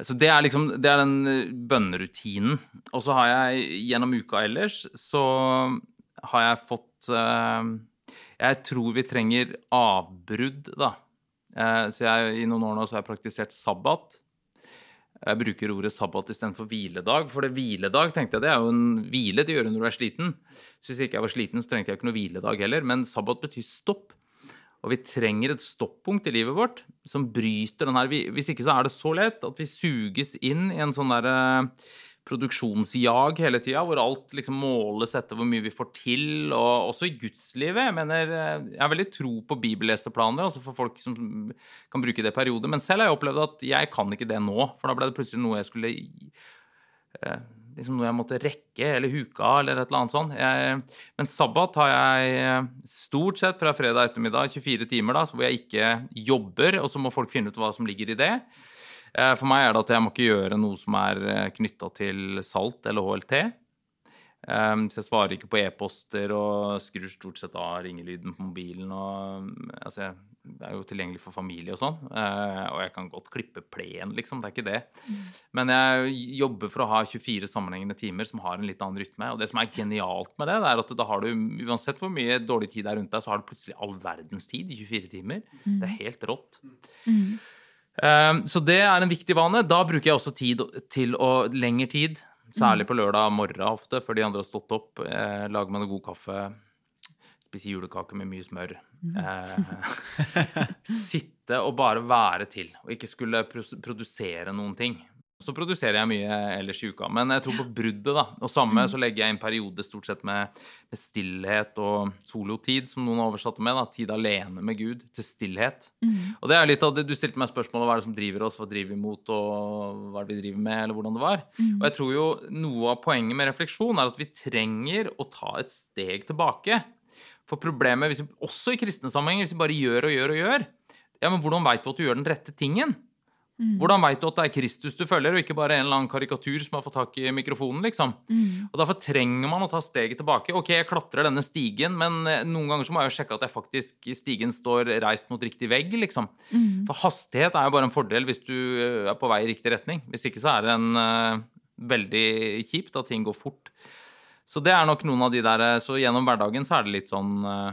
Så det er liksom det er den eh, bønnerutinen. Og så har jeg gjennom uka ellers så har jeg fått eh, Jeg tror vi trenger avbrudd, da. Eh, så jeg, i noen år nå så har jeg praktisert sabbat. Jeg bruker ordet sabbat istedenfor hviledag. For det hviledag tenkte jeg, det er jo en hvile til å gjøre når du er sliten. Så hvis ikke jeg var sliten, så trengte jeg ikke noe hviledag heller. Men sabbat betyr stopp. Og vi trenger et stoppunkt i livet vårt som bryter den her Hvis ikke så er det så lett at vi suges inn i en sånn derre produksjonsjag hele tida, hvor alt liksom måles etter hvor mye vi får til, og også i gudslivet. Jeg mener, jeg har veldig tro på bibelleseplaner, altså for folk som kan bruke det i perioder. Men selv har jeg opplevd at jeg kan ikke det nå, for da ble det plutselig noe jeg skulle eh, liksom noe jeg måtte rekke eller huke av, eller et eller annet sånt. Jeg, men sabbat har jeg stort sett fra fredag ettermiddag, 24 timer, da, hvor jeg ikke jobber, og så må folk finne ut hva som ligger i det. Eh, for meg er det at jeg må ikke gjøre noe som er eh, knytta til salt eller HLT. Eh, så jeg svarer ikke på e-poster og skrur stort sett av ringelyden på mobilen. Og, altså, det er jo tilgjengelig for familie og sånn. Og jeg kan godt klippe plen, liksom. Det er ikke det. Mm. Men jeg jobber for å ha 24 sammenhengende timer som har en litt annen rytme. Og det som er genialt med det, det er at da har du, uansett hvor mye dårlig tid det er rundt deg, så har du plutselig all verdens tid i 24 timer. Mm. Det er helt rått. Mm. Ehm, så det er en viktig vane. Da bruker jeg også tid til å lengre tid. Særlig på lørdag morgen ofte, før de andre har stått opp. Eh, lager meg noe god kaffe. Spise julekake med mye smør. Eh, *laughs* sitte og bare være til, og ikke skulle produsere noen ting. Så produserer jeg mye ellers i uka. Men jeg tror på bruddet, da. Og samme så legger jeg inn periode stort sett med, med stillhet og solotid, som noen har oversatt det med. da, Tid alene med Gud, til stillhet. Mm. Og det er litt av det du stilte meg spørsmål om hva er det som driver oss, hva driver vi mot, og hva er det vi driver med, eller hvordan det var. Mm. Og jeg tror jo noe av poenget med refleksjon er at vi trenger å ta et steg tilbake. For problemet, vi, også i kristne sammenhenger, hvis vi bare gjør og gjør og gjør, ja, men hvordan veit du at du gjør den rette tingen? Mm. Hvordan veit du at det er Kristus du følger, og ikke bare en eller annen karikatur som har fått tak i mikrofonen? liksom? Mm. Og Derfor trenger man å ta steget tilbake. Ok, jeg klatrer denne stigen, men eh, noen ganger så må jeg jo sjekke at jeg faktisk i stigen står reist mot riktig vegg. liksom. Mm. For hastighet er jo bare en fordel hvis du eh, er på vei i riktig retning. Hvis ikke så er det en uh, veldig kjipt at ting går fort. Så det er nok noen av de der Så gjennom hverdagen så er det litt sånn uh,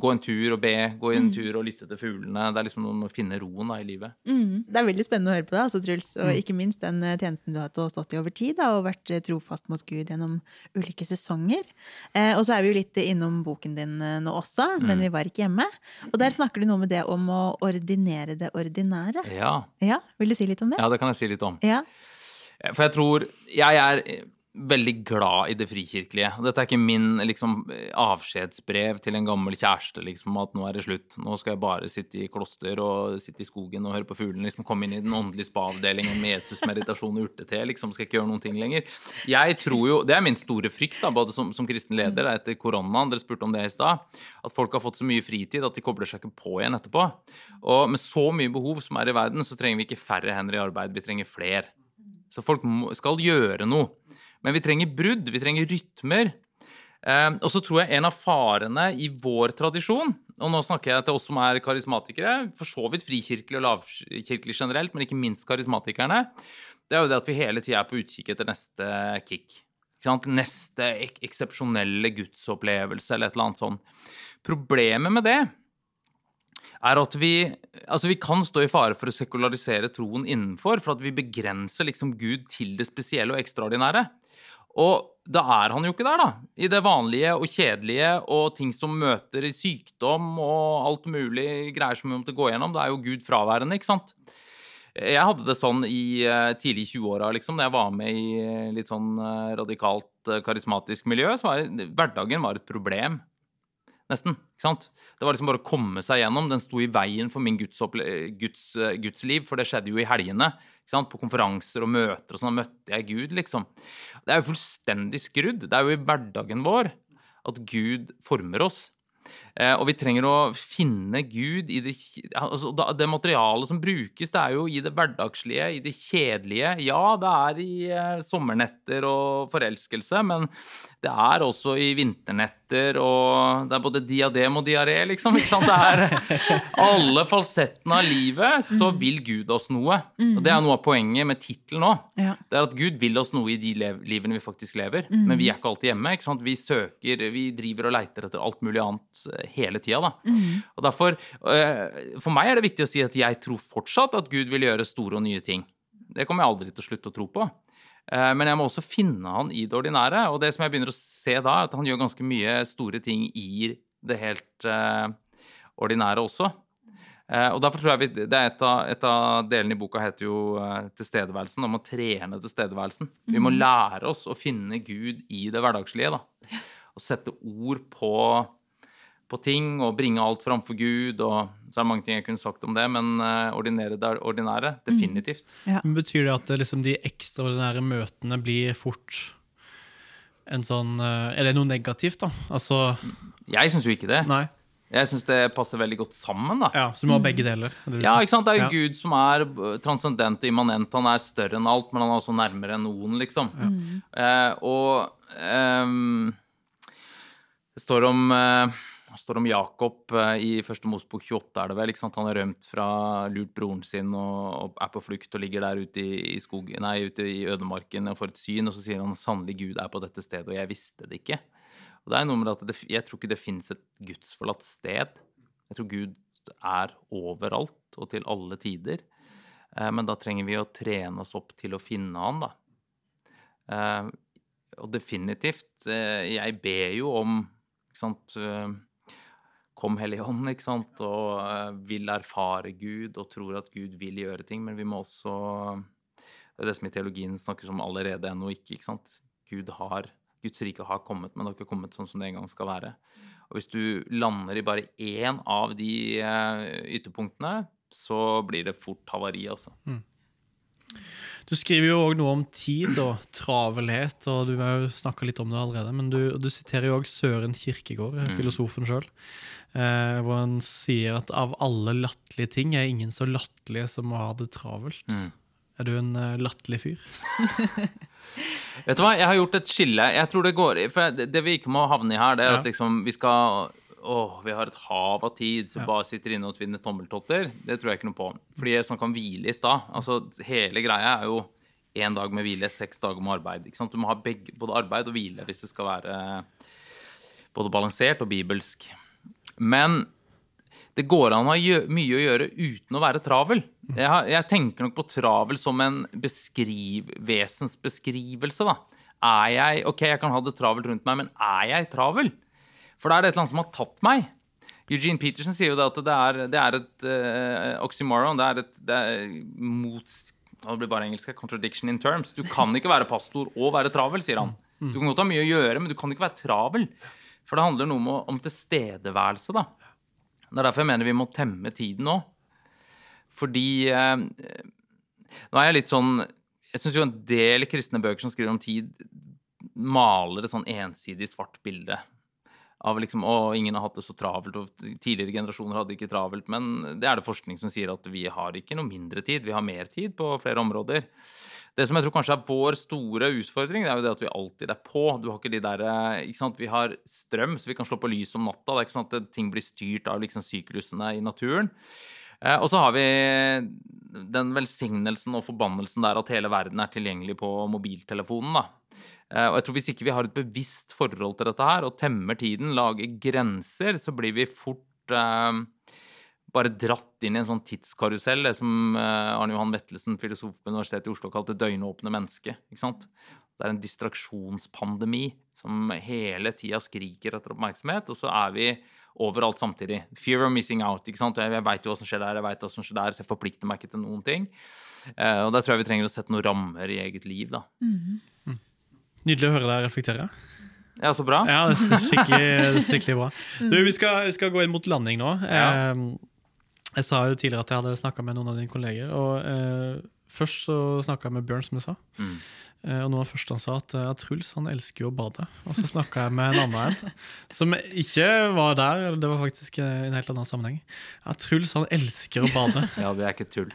gå en tur og be, gå en mm. tur og lytte til fuglene. Det er liksom noe med å finne roen da, i livet. Mm. Det er veldig spennende å høre på deg, altså, Truls. Og mm. ikke minst den eh, tjenesten du har stått i over tid, da, og vært eh, trofast mot Gud gjennom ulike sesonger. Eh, og så er vi jo litt innom boken din eh, nå også, men mm. vi var ikke hjemme. Og der snakker du noe med det om å ordinere det ordinære. Ja. ja. Vil du si litt om det? Ja, det kan jeg si litt om. Ja. For jeg tror Jeg er veldig glad i det frikirkelige. Dette er ikke min liksom, avskjedsbrev til en gammel kjæreste, liksom, at nå er det slutt. Nå skal jeg bare sitte i kloster og sitte i skogen og høre på fuglene. Liksom, komme inn i den åndelige spa-avdelingen med Jesus, meditasjon og urtete. Liksom, skal ikke gjøre noen ting lenger. Jeg tror jo, Det er min store frykt, da, både som, som kristen leder etter koronaen, dere spurte om det i stad, at folk har fått så mye fritid at de kobler seg ikke på igjen etterpå. Og med så mye behov som er i verden, så trenger vi ikke færre hender i arbeid, vi trenger flere. Så folk må, skal gjøre noe. Men vi trenger brudd, vi trenger rytmer. Eh, og så tror jeg en av farene i vår tradisjon, og nå snakker jeg til oss som er karismatikere, for så vidt frikirkelig og lavkirkelig generelt, men ikke minst karismatikerne, det er jo det at vi hele tida er på utkikk etter neste kick. Neste ek eksepsjonelle gudsopplevelse eller et eller annet sånt. Problemet med det er at vi, altså vi kan stå i fare for å sekularisere troen innenfor, for at vi begrenser liksom Gud til det spesielle og ekstraordinære. Og da er han jo ikke der, da. I det vanlige og kjedelige og ting som møter sykdom og alt mulig greier som vi måtte gå gjennom. Da er jo Gud fraværende, ikke sant. Jeg hadde det sånn i uh, tidlig 20-åra, liksom, da jeg var med i uh, litt sånn uh, radikalt karismatisk miljø. Så var det, hverdagen var et problem nesten. ikke sant? Det var liksom bare å komme seg gjennom. Den sto i veien for min Guds, Guds, gudsliv, for det skjedde jo i helgene. ikke sant? På konferanser og møter og sånn, da møtte jeg Gud, liksom. Det er jo fullstendig skrudd. Det er jo i hverdagen vår at Gud former oss. Eh, og vi trenger å finne Gud i det altså Det materialet som brukes, det er jo i det hverdagslige, i det kjedelige. Ja, det er i eh, sommernetter og forelskelse, men det er også i vinternetter, og det er både diadem og diaré, liksom. Ikke sant? Det er *laughs* alle falsettene av livet, så mm. vil Gud oss noe. Og det er noe av poenget med tittelen òg. Det er at Gud vil oss noe i de livene vi faktisk lever. Men vi er ikke alltid hjemme. ikke sant? Vi søker, vi driver og leiter etter alt mulig annet hele tida. Da. Mm. Og derfor, eh, For meg er det viktig å si at jeg tror fortsatt at Gud vil gjøre store og nye ting. Det kommer jeg aldri til å slutte å tro på. Eh, men jeg må også finne han i det ordinære. Og det som jeg begynner å se da, er at han gjør ganske mye store ting i det helt uh, ordinære også. Og derfor tror jeg vi, det er et av, et av delene i boka heter jo tilstedeværelsen. Om å trene tilstedeværelsen. Vi må mhm. lære oss å finne Gud i det hverdagslige. da. Og sette ord på på ting og bringe alt framfor Gud. og Så er det mange ting jeg kunne sagt om det, men uh, ordinere det ordinære. Mm. Definitivt. Mm. Ja. Betyr det at det, liksom, de ekstraordinære møtene blir fort en sånn uh, Er det noe negativt, da? Altså Jeg syns jo ikke det. Nei. Jeg syns det passer veldig godt sammen. da. Ja, Så du må ha begge deler? Det ja, ikke sant? Det er jo ja. Gud som er transcendent og immanent. Han er større enn alt, men han er også nærmere enn noen, liksom. Ja. Mm. Uh, og um, det står om det står om Jakob eh, i første Mosebok 28, er det vel. Han har rømt fra lurt broren sin og, og er på flukt og ligger der ute i, i, skog, nei, ute i ødemarken og får et syn, og så sier han sannelig Gud er på dette stedet, og jeg visste det ikke. Og det er noe med at det, Jeg tror ikke det fins et gudsforlatt sted. Jeg tror Gud er overalt og til alle tider. Eh, men da trenger vi å trene oss opp til å finne han, da. Eh, og definitivt Jeg ber jo om sant Kom Hellige Ånd, ikke sant, og uh, vil erfare Gud og tror at Gud vil gjøre ting. Men vi må også Det er det som i teologien snakkes om allerede ennå ikke. ikke sant? Gud har, Guds rike har kommet, men det har ikke kommet sånn som det en gang skal være. Og hvis du lander i bare én av de uh, ytterpunktene, så blir det fort havari, altså. Mm. Du skriver jo òg noe om tid og travelhet, og du har jo snakka litt om det allerede. Men du, du siterer jo òg Søren Kirkegård, mm. filosofen sjøl, eh, hvor han sier at av alle latterlige ting er ingen så latterlige som å ha det travelt. Mm. Er du en uh, latterlig fyr? *laughs* Vet du hva, jeg har gjort et skille. Jeg tror Det går For det, det vi ikke må havne i her, det er ja. at liksom vi skal åh, vi har et hav av tid, så ja. bare sitter inne og tvinner tommeltotter. Det tror jeg ikke noe på. Fordi jeg sånn kan hvile i stad. Altså, hele greia er jo én dag med hvile, seks dager med arbeid. Ikke sant? Du må ha begge, både arbeid og hvile hvis det skal være både balansert og bibelsk. Men det går an å ha mye å gjøre uten å være travel. Jeg, har, jeg tenker nok på travel som en beskriv, vesensbeskrivelse. da. Er jeg Ok, jeg kan ha det travelt rundt meg, men er jeg travel? For da er det et eller annet som har tatt meg. Eugene Peterson sier jo det at det er, det er et uh, oxymoron. Det er et det er mot, det blir bare engelsk, contradiction in terms. Du kan ikke være pastor og være travel, sier han. Mm. Du kan godt ha mye å gjøre, men du kan ikke være travel. For det handler noe om, om tilstedeværelse, da. Det er derfor jeg mener vi må temme tiden nå. Fordi eh, Nå er jeg litt sånn Jeg syns jo en del kristne bøker som skriver om tid, maler et sånn ensidig svart bilde av liksom Å, ingen har hatt det så travelt, og tidligere generasjoner hadde ikke travelt. Men det er det forskning som sier at vi har ikke noe mindre tid, vi har mer tid på flere områder. Det som jeg tror kanskje er vår store utfordring, det er jo det at vi alltid er på. Du har ikke de der, ikke sant? Vi har strøm, så vi kan slå på lys om natta. Det er ikke sånn at ting blir styrt av liksom syklusene i naturen. Eh, og så har vi den velsignelsen og forbannelsen der at hele verden er tilgjengelig på mobiltelefonen. da. Eh, og jeg tror Hvis ikke vi har et bevisst forhold til dette her, og temmer tiden, lager grenser, så blir vi fort eh, bare dratt inn i en sånn tidskarusell, det som eh, Arne Johan Vettelsen, filosof på Universitetet i Oslo, kalte døgnåpne menneske. ikke sant? Det er en distraksjonspandemi som hele tida skriker etter oppmerksomhet, og så er vi overalt samtidig. Fear of missing out. ikke sant? Jeg veit jo hva som skjer der, jeg vet hva som skjer der, så jeg forplikter meg ikke til noen ting. Og der tror jeg vi trenger å sette noen rammer i eget liv, da. Mm. Nydelig å høre deg reflektere. Ja, så bra. Ja, det er skikkelig, *laughs* skikkelig bra. Du, vi skal, vi skal, gå inn mot landing nå. Ja. Eh, jeg sa jo tidligere at jeg hadde snakka med noen av dine kolleger. og eh, Først så snakka jeg med Bjørn, som jeg sa. Mm. Eh, og noe av det første han sa, at ja, Truls han elsker jo å bade. Og så snakka jeg med en annen en som ikke var der. Det var faktisk i en helt annen sammenheng. Ja, Truls han elsker å bade. *laughs* Ja, det er ikke tull.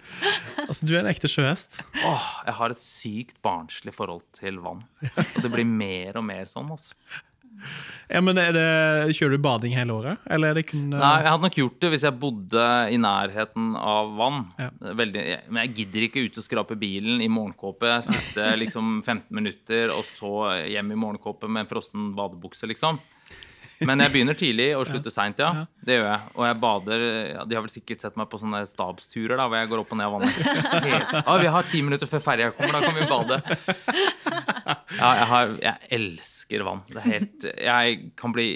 Altså, Du er en ekte sjøhest. Åh, Jeg har et sykt barnslig forhold til vann. Og det blir mer og mer sånn. altså. Ja, men det, Kjører du bading hele året? Eller er det kun Nei, jeg hadde nok gjort det hvis jeg bodde i nærheten av vann. Ja. Veldig, men jeg gidder ikke ut og skrape bilen i morgenkåpe, sitte *laughs* liksom 15 minutter, og så hjem i morgenkåpe med en frossen badebukse, liksom. Men jeg begynner tidlig og *laughs* slutter seint, ja. Det gjør jeg. Og jeg bader ja, De har vel sikkert sett meg på sånne stabsturer da, hvor jeg går opp og ned av vannet. *laughs* Ja, vi har ti minutter før ferja kommer, da kan vi bade. *laughs* Ja, jeg, har, jeg elsker vann. Det er helt Jeg kan bli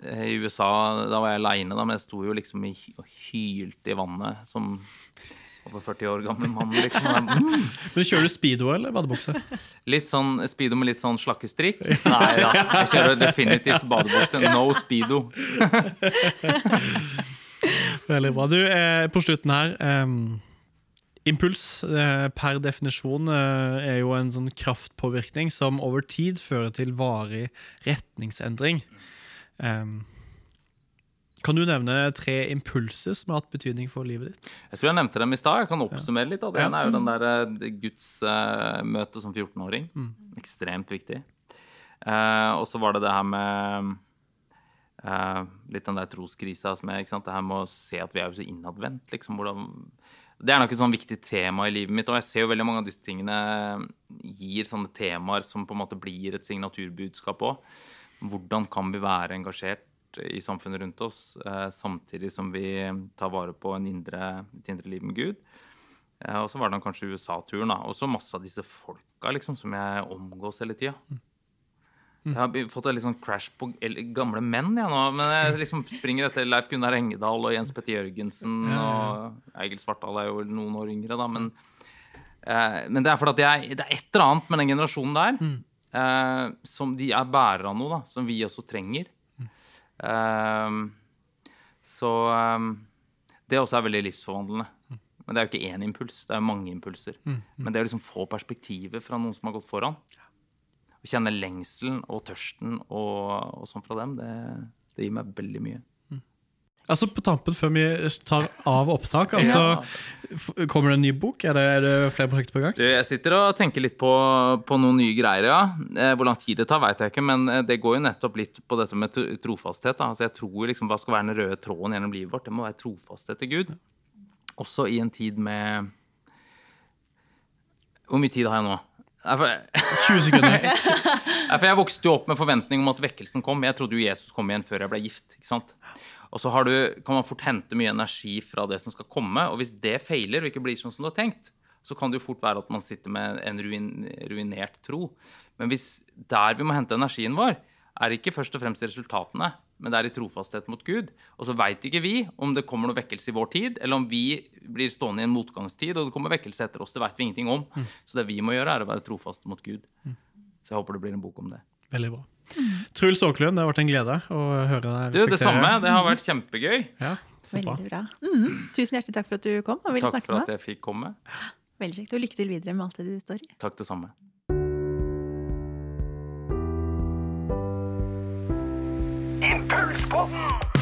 I USA, da var jeg aleine, men jeg sto jo liksom i, og hylte i vannet som over 40 år gammel mann. liksom. *laughs* Mm. Men Kjører du speedo eller badebukse? Litt sånn speedo med litt sånn slakkestrikk? Nei da, jeg kjører definitivt badebukse. No speedo. *laughs* Veldig bra. Du, eh, på slutten her ehm, Impuls eh, per definisjon eh, er jo en sånn kraftpåvirkning som over tid fører til varig retningsendring. Kan du nevne tre impulser som har hatt betydning for livet ditt? Jeg tror jeg nevnte dem i stad. Jeg kan oppsummere litt. Det ene er jo den der eh, gudsmøtet som 14-åring. Ekstremt viktig. Eh, og så var det det her med eh, litt den der troskrisa som er? Det her med å se at vi er jo så innadvendt. liksom, hvordan... Det er nok et sånn viktig tema i livet mitt, og jeg ser jo veldig mange av disse tingene gir sånne temaer som på en måte blir et signaturbudskap òg. Hvordan kan vi være engasjert i samfunnet rundt oss, eh, samtidig som vi tar vare på en indre, et indre liv med Gud? Eh, og så var det kanskje USA-turen, da. Og så masse av disse folka liksom, som jeg omgås hele tida. Jeg har fått en litt sånn crash på gamle menn, jeg nå. Men jeg liksom springer etter Leif Gunnar Engedal og Jens Petter Jørgensen. Og Egil Svartdal er jo noen år yngre, da. Men, eh, men det er fordi at jeg, det er et eller annet med den generasjonen der eh, som de er bærere av noe, da. Som vi også trenger. Eh, så eh, det også er veldig livsforvandlende. Men det er jo ikke én impuls, det er mange impulser. Men det å liksom få perspektivet fra noen som har gått foran, å kjenne lengselen og tørsten og, og sånn fra dem, det, det gir meg veldig mye. Altså På tampen, før vi tar av opptak, altså, ja. kommer det en ny bok? Er det, er det flere prosjekter på gang? Du, jeg sitter og tenker litt på, på noen nye greier, ja. Eh, Hvor lang tid det tar, veit jeg ikke, men eh, det går jo nettopp litt på dette med trofasthet. Da. Altså, jeg tror jo liksom hva skal være den røde tråden gjennom livet vårt? Det må være trofasthet til Gud. Også i en tid med Hvor mye tid har jeg nå? For- 20 sekunder. *laughs* Jeg vokste jo opp med forventning om at vekkelsen kom. Jeg trodde jo Jesus kom igjen før jeg ble gift. ikke sant? Og så har du, kan man fort hente mye energi fra det som skal komme. Og hvis det feiler og ikke blir sånn som du har tenkt, så kan det jo fort være at man sitter med en ruin, ruinert tro. Men hvis der vi må hente energien vår, er det ikke først og fremst resultatene, men det er i trofasthet mot Gud. Og så veit ikke vi om det kommer noe vekkelse i vår tid, eller om vi blir stående i en motgangstid, og det kommer vekkelse etter oss. Det veit vi ingenting om. Så det vi må gjøre, er å være trofaste mot Gud. Så jeg håper det blir en bok om det. Veldig bra. Truls Aaklund, det har vært en glede å høre deg Du, det samme. Det har vært kjempegøy. Ja. Veldig bra. Mm. Tusen hjertelig takk for at du kom og ville Takk for at jeg fikk komme. Veldig kjekt. Og lykke til videre med alt det du står i. Takk det samme. Impulspodden!